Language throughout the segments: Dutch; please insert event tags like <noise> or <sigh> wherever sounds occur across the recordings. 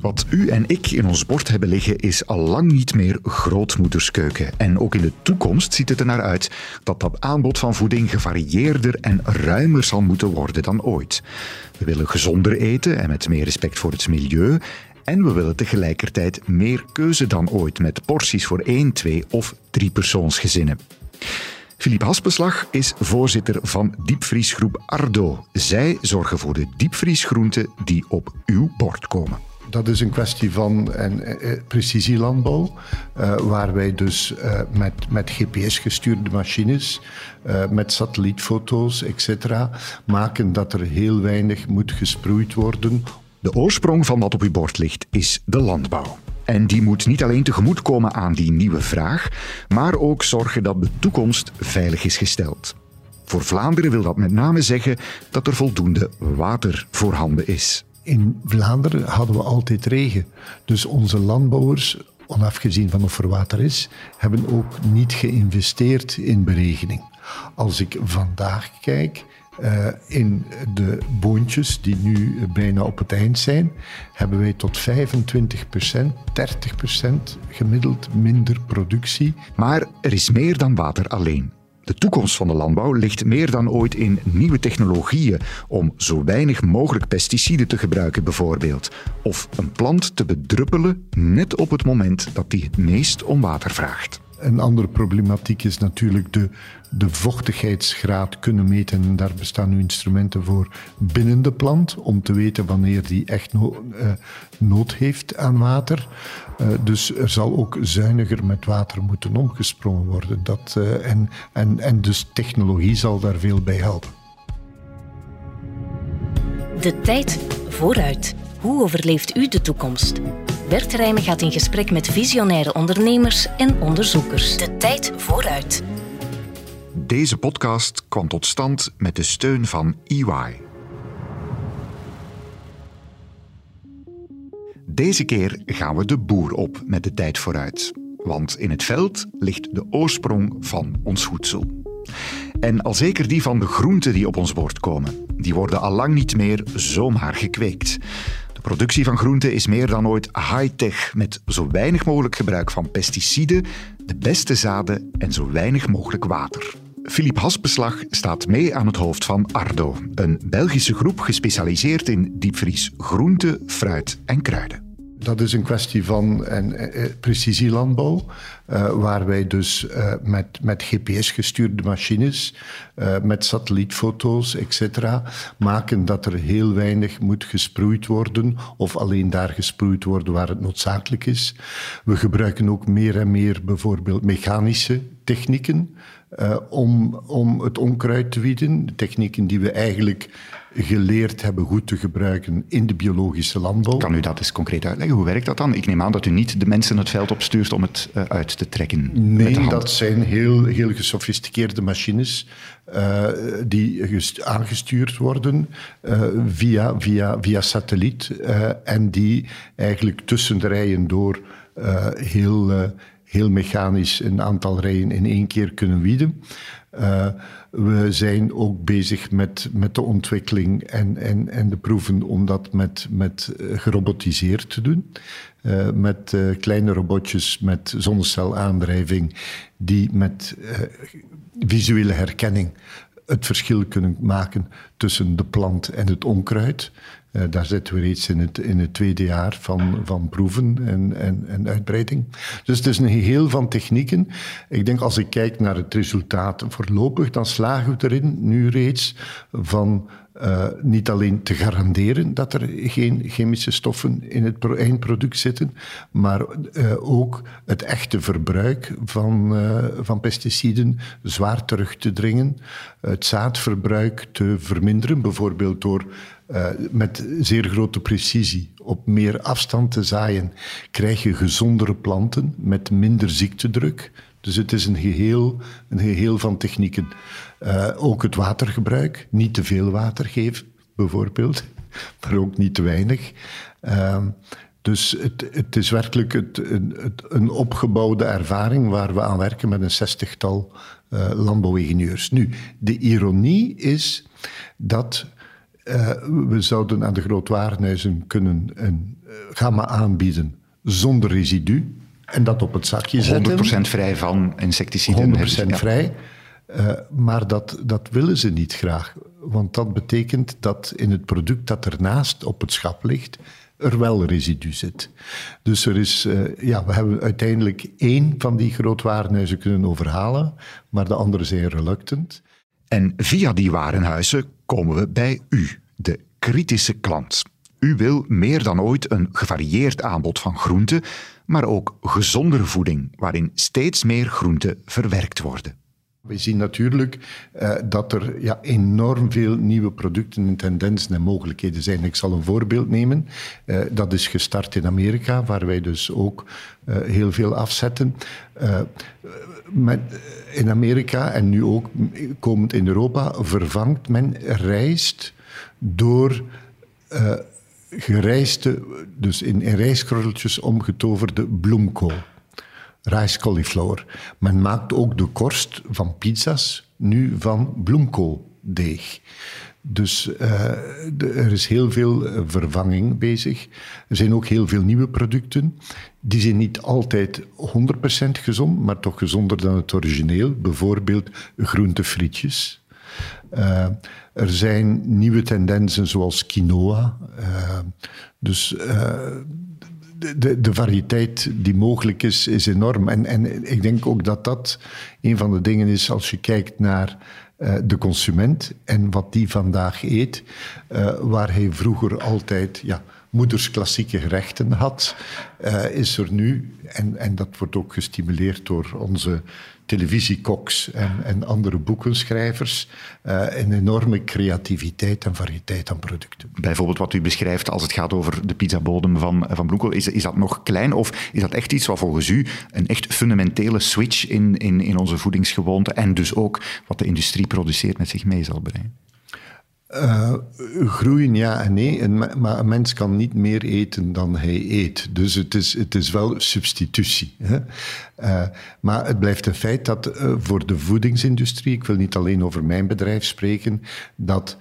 Wat u en ik in ons bord hebben liggen is al lang niet meer grootmoederskeuken. En ook in de toekomst ziet het er naar uit dat dat aanbod van voeding gevarieerder en ruimer zal moeten worden dan ooit. We willen gezonder eten en met meer respect voor het milieu. En we willen tegelijkertijd meer keuze dan ooit met porties voor één, twee of drie persoonsgezinnen. Philippe Haspeslag is voorzitter van diepvriesgroep Ardo. Zij zorgen voor de diepvriesgroenten die op uw bord komen. Dat is een kwestie van eh, eh, precisielandbouw, uh, waar wij dus uh, met, met GPS-gestuurde machines, met satellietfoto's, etc., maken dat er heel weinig moet gesproeid worden. De oorsprong van wat op uw bord ligt is de landbouw. En die moet niet alleen tegemoetkomen aan die nieuwe vraag, maar ook zorgen dat de toekomst veilig is gesteld. Voor Vlaanderen wil dat met name zeggen dat er voldoende water voorhanden is. In Vlaanderen hadden we altijd regen. Dus onze landbouwers, onafgezien van of er water is, hebben ook niet geïnvesteerd in beregening. Als ik vandaag kijk, uh, in de boontjes die nu bijna op het eind zijn, hebben wij tot 25% 30% gemiddeld minder productie. Maar er is meer dan water alleen. De toekomst van de landbouw ligt meer dan ooit in nieuwe technologieën om zo weinig mogelijk pesticiden te gebruiken bijvoorbeeld. Of een plant te bedruppelen net op het moment dat die het meest om water vraagt. Een andere problematiek is natuurlijk de, de vochtigheidsgraad kunnen meten. En daar bestaan nu instrumenten voor binnen de plant, om te weten wanneer die echt uh, nood heeft aan water. Uh, dus er zal ook zuiniger met water moeten omgesprongen worden. Dat, uh, en, en, en dus technologie zal daar veel bij helpen. De tijd vooruit. Hoe overleeft u de toekomst? Bert Rijmen gaat in gesprek met visionaire ondernemers en onderzoekers. De tijd vooruit. Deze podcast kwam tot stand met de steun van EY. Deze keer gaan we de boer op met de tijd vooruit. Want in het veld ligt de oorsprong van ons voedsel. En al zeker die van de groenten die op ons bord komen. Die worden al lang niet meer zomaar gekweekt. De productie van groenten is meer dan ooit high-tech, met zo weinig mogelijk gebruik van pesticiden, de beste zaden en zo weinig mogelijk water. Philippe Hasbeslag staat mee aan het hoofd van Ardo, een Belgische groep gespecialiseerd in diepvries groenten, fruit en kruiden. Dat is een kwestie van eh, eh, precisielandbouw, uh, waar wij dus uh, met, met GPS-gestuurde machines, uh, met satellietfoto's, etc., maken dat er heel weinig moet gesproeid worden, of alleen daar gesproeid worden waar het noodzakelijk is. We gebruiken ook meer en meer bijvoorbeeld mechanische technieken om, om het onkruid te wieden. Technieken die we eigenlijk geleerd hebben goed te gebruiken in de biologische landbouw. Kan u dat eens concreet uitleggen? Hoe werkt dat dan? Ik neem aan dat u niet de mensen het veld opstuurt om het uh, uit te trekken. Nee, dat zijn heel, heel gesofisticeerde machines uh, die aangestuurd worden uh, via, via, via satelliet en die eigenlijk tussen de rijen door heel, heel mechanisch een aantal rijen in één keer kunnen wieden. Uh, we zijn ook bezig met, met de ontwikkeling en, en, en de proeven om dat met, met eh, gerobotiseerd te doen. Uh, met kleine robotjes met zonnecelaandrijving die met visuele herkenning het verschil kunnen maken tussen de plant en het onkruid. Uh, daar zitten we reeds in het, in het tweede jaar van, van proeven en, en, en uitbreiding. Dus het is een geheel van technieken. Ik denk als ik kijk naar het resultaat voorlopig, dan slagen we erin nu reeds van uh, niet alleen te garanderen dat er geen chemische stoffen in het eindproduct zitten, maar uh, ook het echte verbruik van, uh, van pesticiden zwaar terug te dringen, het zaadverbruik te verminderen, bijvoorbeeld door met zeer grote precisie op meer afstand te zaaien, krijg je gezondere planten met minder ziektedruk. Dus het is een geheel, een geheel van technieken. Uh, ook het watergebruik, niet te veel water geven, bijvoorbeeld, <laughs> maar ook niet te weinig. Uh, dus het, het, is werkelijk het, het, een opgebouwde ervaring waar we aan werken met een zestigtal uh, landbouwingenieurs. Nu, de ironie is dat we zouden aan de grootwarenhuizen kunnen een gamma aanbieden zonder residu. En dat op het zakje zetten. 100% vrij van insecticiden. 100% vrij. Uh, maar dat, dat willen ze niet graag. Want dat betekent dat in het product dat ernaast op het schap ligt, er wel residu zit. Dus er is, uh, ja, we hebben uiteindelijk één van die grootwarenhuizen kunnen overhalen, maar de andere zijn reluctant. En via die warenhuizen komen we bij u, de kritische klant. U wil meer dan ooit een gevarieerd aanbod van groenten, maar ook gezondere voeding, waarin steeds meer groenten verwerkt worden. We zien natuurlijk uh, dat er ja, enorm veel nieuwe producten en tendensen en mogelijkheden zijn. Ik zal een voorbeeld nemen. Uh, dat is gestart in Amerika, waar wij dus ook uh, heel veel afzetten. In Amerika en nu ook komend in Europa vervangt men rijst door gerijste, dus in, in omgetoverde bloemkool rice cauliflower. Men maakt ook de korst van pizza's nu van bloemkooldeeg. Dus de, er is heel veel eh, vervanging bezig. Er zijn ook heel veel nieuwe producten. Die zijn niet altijd 100% gezond, maar toch gezonder dan het origineel. Bijvoorbeeld groentefrietjes. Uh, er zijn nieuwe tendensen zoals quinoa. Dus de, de, variëteit die mogelijk is, is enorm. En, en ik denk ook dat dat een van de dingen is als je kijkt naar uh, de consument en wat die vandaag eet, uh, waar hij vroeger altijd ja, moeders klassieke gerechten had, uh, is er nu, en, en dat wordt ook gestimuleerd door onze televisiekoks en, en andere boekenschrijvers uh, een enorme creativiteit en variëteit aan producten. Bijvoorbeeld wat u beschrijft als het gaat over de pizzabodem van, van Bloekel, is, is dat nog klein of is dat echt iets wat volgens u een echt fundamentele switch in, in, in onze voedingsgewoonten en dus ook wat de industrie produceert met zich mee zal brengen? Uh, groeien ja en nee, maar een mens kan niet meer eten dan hij eet. Dus het is, het is wel substitutie. Hè? Uh, maar het blijft een feit dat uh, voor de voedingsindustrie, ik wil niet alleen over mijn bedrijf spreken, dat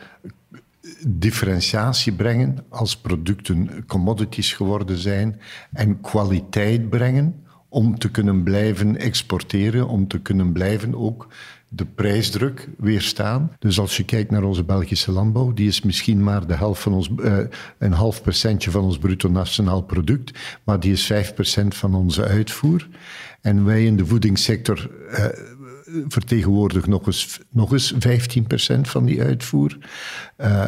differentiatie brengen als producten commodities geworden zijn en kwaliteit brengen om te kunnen blijven exporteren, om te kunnen blijven ook de prijsdruk weerstaan. Dus als je kijkt naar onze Belgische landbouw, die is misschien maar de helft van ons, uh, een half procentje van ons bruto nationaal product, maar die is vijf procent van onze uitvoer. En wij in de voedingssector uh, vertegenwoordigen nog eens, nog eens 15 procent van die uitvoer. Uh,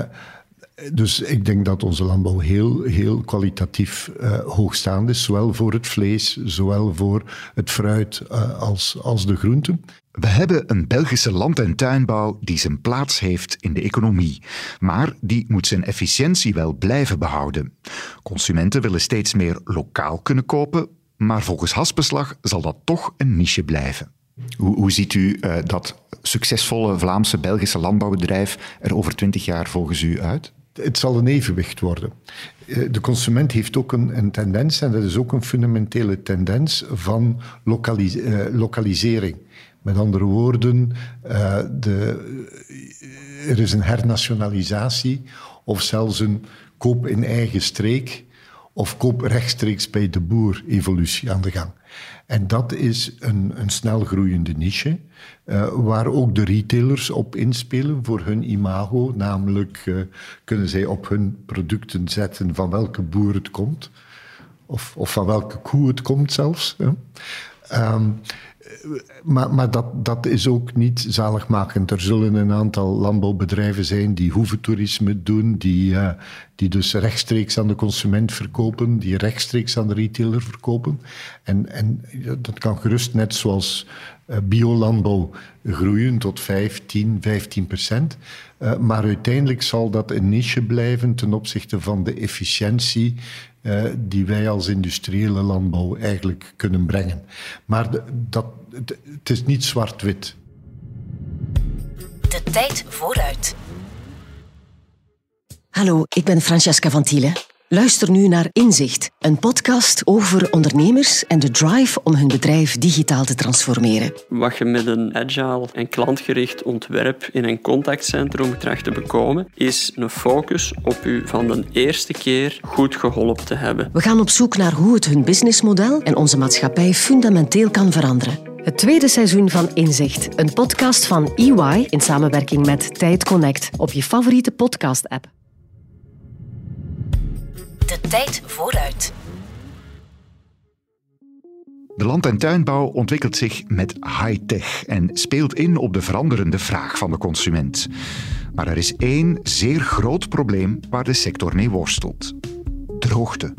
dus ik denk dat onze landbouw heel, heel kwalitatief uh, hoogstaand is, zowel voor het vlees, zowel voor het fruit uh, als, als de groenten. We hebben een Belgische land- en tuinbouw die zijn plaats heeft in de economie, maar die moet zijn efficiëntie wel blijven behouden. Consumenten willen steeds meer lokaal kunnen kopen, maar volgens Hasbeslag zal dat toch een niche blijven. Hoe, hoe ziet u uh, dat succesvolle Vlaamse Belgische landbouwbedrijf er over twintig jaar volgens u uit? Het zal een evenwicht worden. Eh, de consument heeft ook een, een tendens, en dat is ook een fundamentele tendens, van lokalis uh, lokalisering. Met andere woorden, uh, de, er is een hernationalisatie of zelfs een koop in eigen streek of koop rechtstreeks bij de boer evolutie aan de gang. En dat is een, een snel groeiende niche, uh, waar ook de retailers op inspelen voor hun imago. Namelijk uh, kunnen zij op hun producten zetten van welke boer het komt, of, of van welke koe het komt zelfs. Maar, maar dat, dat is ook niet zaligmakend. Er zullen een aantal landbouwbedrijven zijn die hoeventoerisme doen, die, uh, die dus rechtstreeks aan de consument verkopen, die rechtstreeks aan de retailer verkopen. En, en dat kan gerust net zoals uh, biolandbouw groeien tot 5, 10, 15 procent. Uh, maar uiteindelijk zal dat een niche blijven ten opzichte van de efficiëntie uh, die wij als industriële landbouw eigenlijk kunnen brengen. Maar de, dat, het is niet zwart-wit. De tijd vooruit. Hallo, ik ben Francesca van Thielen. Luister nu naar Inzicht, een podcast over ondernemers en de drive om hun bedrijf digitaal te transformeren. Wat je met een agile en klantgericht ontwerp in een contactcentrum tracht te bekomen, is een focus op u van de eerste keer goed geholpen te hebben. We gaan op zoek naar hoe het hun businessmodel en onze maatschappij fundamenteel kan veranderen. Het tweede seizoen van Inzicht, een podcast van EY in samenwerking met Tijd Connect op je favoriete podcast-app. De tijd vooruit. De land- en tuinbouw ontwikkelt zich met high-tech en speelt in op de veranderende vraag van de consument. Maar er is één zeer groot probleem waar de sector mee worstelt: droogte.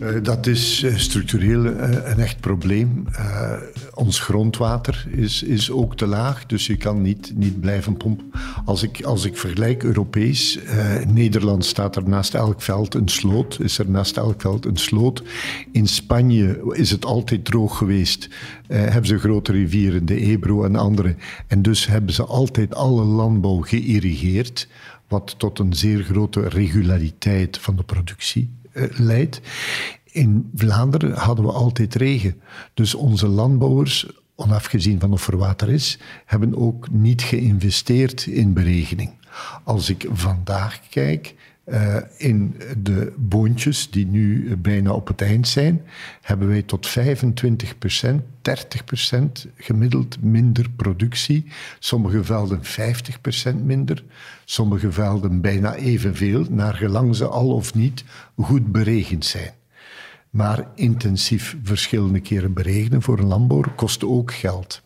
Uh, dat is uh, structureel uh, een echt probleem. ons grondwater is, is ook te laag, dus je kan niet, niet blijven pompen. Als ik, als ik vergelijk Europees, Nederland staat er naast elk veld een sloot, is er naast elk veld een sloot. In Spanje is het altijd droog geweest, hebben ze grote rivieren, de Ebro en andere. En dus hebben ze altijd alle landbouw geïrrigeerd, wat tot een zeer grote regulariteit van de productie eh, leidt. In Vlaanderen hadden we altijd regen. Dus onze landbouwers, onafgezien van of er water is, hebben ook niet geïnvesteerd in beregening. Als ik vandaag kijk, uh, in de boontjes die nu bijna op het eind zijn, hebben wij tot 25% 30% gemiddeld minder productie. Sommige velden 50% minder, sommige velden bijna evenveel, naar gelang ze al of niet goed beregend zijn. Maar intensief verschillende keren beregenen voor een landbouwer kost ook geld.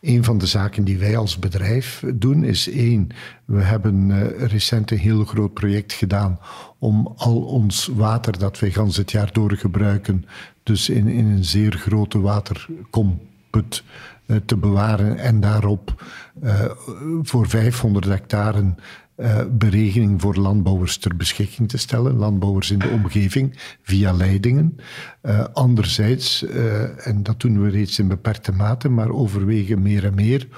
Een van de zaken die wij als bedrijf doen is één, we hebben uh, recent een heel groot project gedaan om al ons water dat wij gans het jaar door gebruiken, dus in, in een zeer grote waterkomput uh, te bewaren en daarop uh, voor 500 hectare uh, beregening voor landbouwers ter beschikking te stellen, landbouwers in de omgeving, via leidingen. Uh, anderzijds, uh, en dat doen we reeds in beperkte mate, maar overwegen meer en meer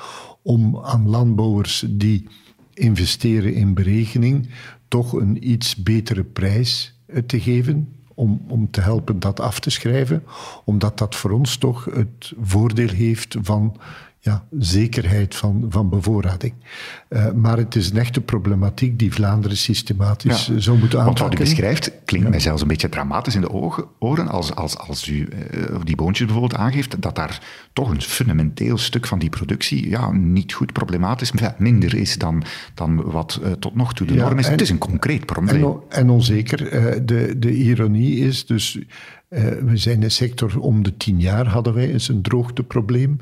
om aan landbouwers die investeren in beregening toch een iets betere prijs te geven. Om, om te helpen dat af te schrijven, omdat dat voor ons toch het voordeel heeft van ja, zekerheid van, van bevoorrading. Uh, maar het is een echte problematiek die Vlaanderen systematisch ja. zou moeten aanpakken. Want wat u beschrijft klinkt ja. mij zelfs een beetje dramatisch in de ogen, oren als, als, als u uh, die boontjes bijvoorbeeld aangeeft, dat daar toch een fundamenteel stuk van die productie ja, niet goed problematisch, minder is dan, dan wat uh, tot nog toe de norm is. En, het is een concreet probleem. En, en onzeker. de, de ironie is dus, we zijn een sector om de tien jaar hadden wij eens een droogteprobleem.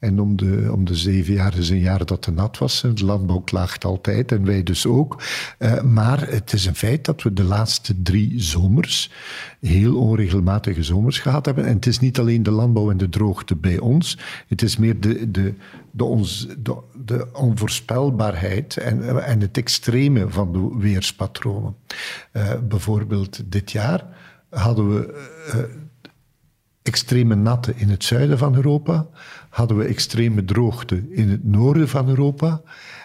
En om de, om de zeven jaar is een jaar dat te nat was. De landbouw klaagt altijd en wij dus ook. Uh, maar het is een feit dat we de laatste drie zomers heel onregelmatige zomers gehad hebben. En het is niet alleen de landbouw en de droogte bij ons. Het is meer de, de, de, ons, de, de onvoorspelbaarheid en, en het extreme van de weerspatronen. Uh, bijvoorbeeld dit jaar hadden we uh, extreme natte in het zuiden van Europa hadden we extreme droogte in het noorden van Europa.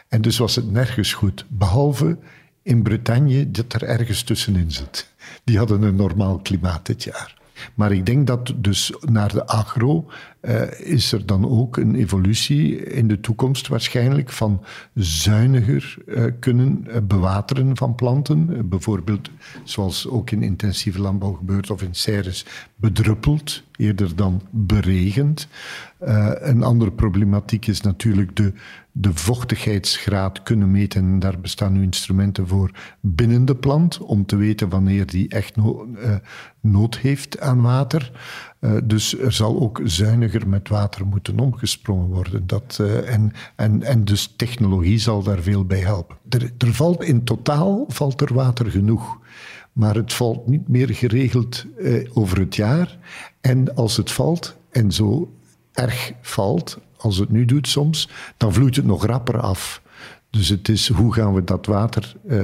En dus was het nergens goed, behalve in Bretagne, dat er ergens tussenin zit. Die hadden een normaal klimaat dit jaar. Maar ik denk dat dus naar de agro uh, is er dan ook een evolutie in de toekomst waarschijnlijk van zuiniger uh, kunnen uh, bewateren van planten. bijvoorbeeld zoals ook in intensieve landbouw gebeurt of in serres bedruppeld eerder dan beregend. Een andere problematiek is natuurlijk de de vochtigheidsgraad kunnen meten. En daar bestaan nu instrumenten voor binnen de plant, om te weten wanneer die echt uh, nood heeft aan water. Uh, dus er zal ook zuiniger met water moeten omgesprongen worden. Dat, en, en, en dus technologie zal daar veel bij helpen. Er, er valt in totaal valt er water genoeg. Maar het valt niet meer geregeld over het jaar. En als het valt, en zo erg valt, als het nu doet soms, dan vloeit het nog rapper af. Dus het is hoe gaan we dat water uh,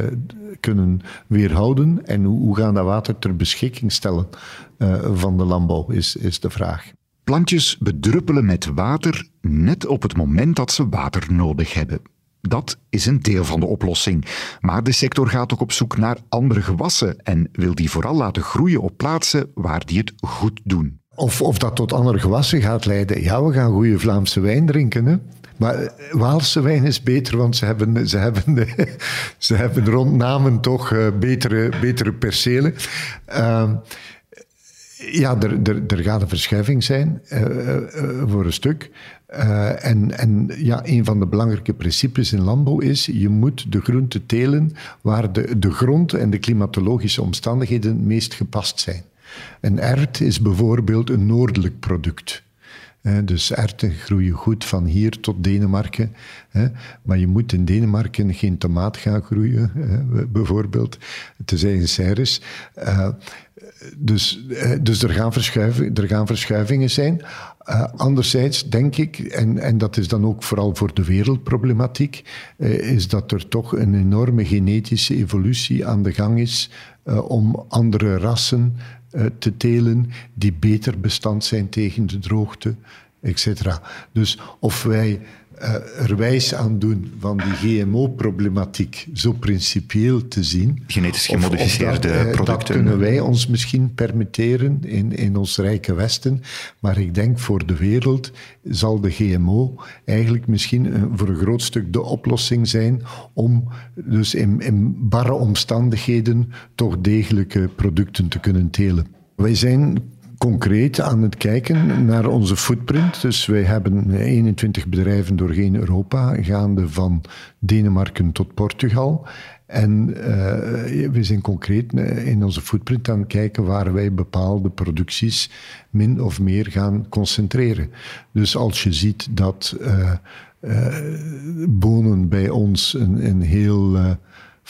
kunnen weerhouden en hoe, hoe gaan dat water ter beschikking stellen uh, van de landbouw, is, is de vraag. Plantjes bedruppelen met water net op het moment dat ze water nodig hebben. Dat is een deel van de oplossing. Maar de sector gaat ook op zoek naar andere gewassen en wil die vooral laten groeien op plaatsen waar die het goed doen. Of, of dat tot andere gewassen gaat leiden. Ja, we gaan goede Vlaamse wijn drinken. Hè? Maar eh, Waalse wijn is beter, want ze hebben, ze hebben, <laughs> ze hebben rond namen toch uh, betere, betere percelen. Uh, ja, er, er, er gaat een verschuiving zijn uh, voor een stuk. En, en ja, een van de belangrijke principes in landbouw is, je moet de groenten telen waar de, de grond en de klimatologische omstandigheden het meest gepast zijn. Een ert is bijvoorbeeld een noordelijk product. dus erten groeien goed van hier tot Denemarken. maar je moet in Denemarken geen tomaat gaan groeien, bijvoorbeeld. Tenzij een serres. Uh, dus, eh, dus er, gaan er gaan verschuivingen zijn. Anderzijds denk ik, en, en dat is dan ook vooral voor de wereldproblematiek, uh, is dat er toch een enorme genetische evolutie aan de gang is om andere rassen te telen die beter bestand zijn tegen de droogte, etc. Dus of wij er wijs aan doen van die GMO-problematiek zo principieel te zien. Genetisch gemodificeerde of, of dat, producten. Dat kunnen wij ons misschien permitteren in, in ons rijke Westen. Maar ik denk voor de wereld zal de GMO eigenlijk misschien voor een groot stuk de oplossing zijn om dus in, in barre omstandigheden toch degelijke producten te kunnen telen. Wij zijn concreet aan het kijken naar onze footprint. Dus wij hebben 21 bedrijven doorheen Europa, gaande van Denemarken tot Portugal. En uh, we zijn concreet in onze footprint aan het kijken waar wij bepaalde producties min of meer gaan concentreren. Dus als je ziet dat uh, bonen bij ons een, een heel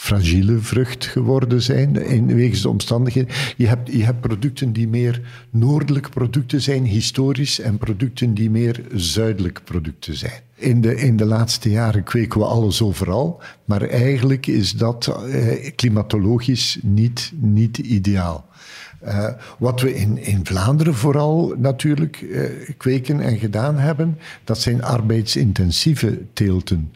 fragiele vrucht geworden zijn in wegens de omstandigheden. Je hebt, je hebt producten die meer noordelijk producten zijn, historisch, en producten die meer zuidelijk producten zijn. In de, in de laatste jaren kweken we alles overal, maar eigenlijk is dat eh, klimatologisch niet, niet ideaal. Uh, wat we in, in Vlaanderen vooral natuurlijk uh, kweken en gedaan hebben, dat zijn arbeidsintensieve teelten.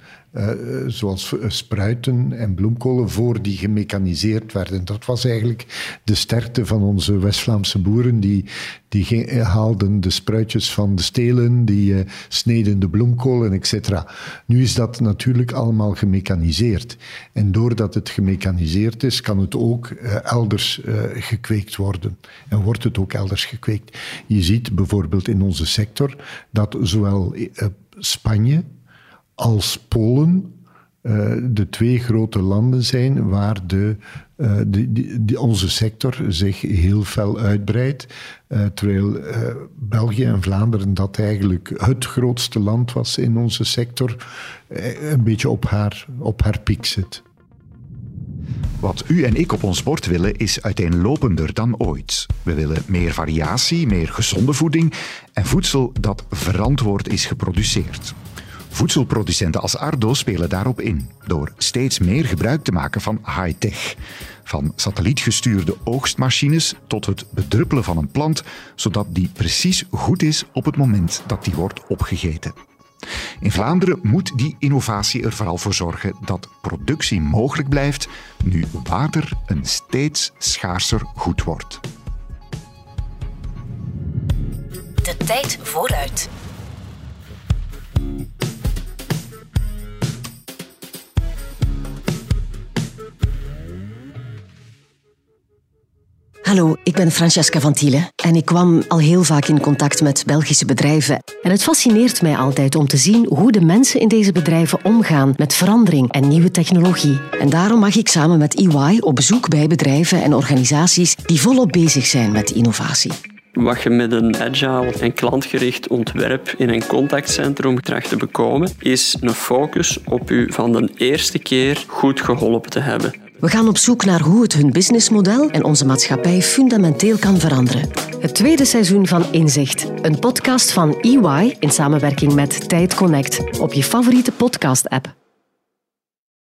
Zoals spruiten en bloemkolen, voor die gemechaniseerd werden. Dat was eigenlijk de sterkte van onze West-Vlaamse boeren. Die, die haalden de spruitjes van de stelen, die sneden de bloemkolen, etc. Nu is dat natuurlijk allemaal gemechaniseerd. En doordat het gemechaniseerd is, kan het ook uh, elders gekweekt worden. En wordt het ook elders gekweekt. Je ziet bijvoorbeeld in onze sector dat zowel Spanje als Polen uh, de twee grote landen zijn waar de, uh, de, onze sector zich heel fel uitbreidt. Uh, terwijl België en Vlaanderen, dat eigenlijk het grootste land was in onze sector, een beetje op haar, op haar piek zit. Wat u en ik op ons bord willen is uiteenlopender dan ooit. We willen meer variatie, meer gezonde voeding en voedsel dat verantwoord is geproduceerd. Voedselproducenten als Ardo spelen daarop in door steeds meer gebruik te maken van high-tech. Van satellietgestuurde oogstmachines tot het bedruppelen van een plant, zodat die precies goed is op het moment dat die wordt opgegeten. In Vlaanderen moet die innovatie er vooral voor zorgen dat productie mogelijk blijft nu water een steeds schaarser goed wordt. De tijd vooruit. Hallo, ik ben Francesca van Thiele en ik kwam al heel vaak in contact met Belgische bedrijven. En het fascineert mij altijd om te zien hoe de mensen in deze bedrijven omgaan met verandering en nieuwe technologie. En daarom mag ik samen met EY op bezoek bij bedrijven en organisaties die volop bezig zijn met innovatie. Wat je met een agile en klantgericht ontwerp in een contactcentrum tracht te bekomen, is een focus op u van de eerste keer goed geholpen te hebben. We gaan op zoek naar hoe het hun businessmodel en onze maatschappij fundamenteel kan veranderen. Het tweede seizoen van Inzicht, een podcast van EY in samenwerking met Tijd Connect op je favoriete podcast-app.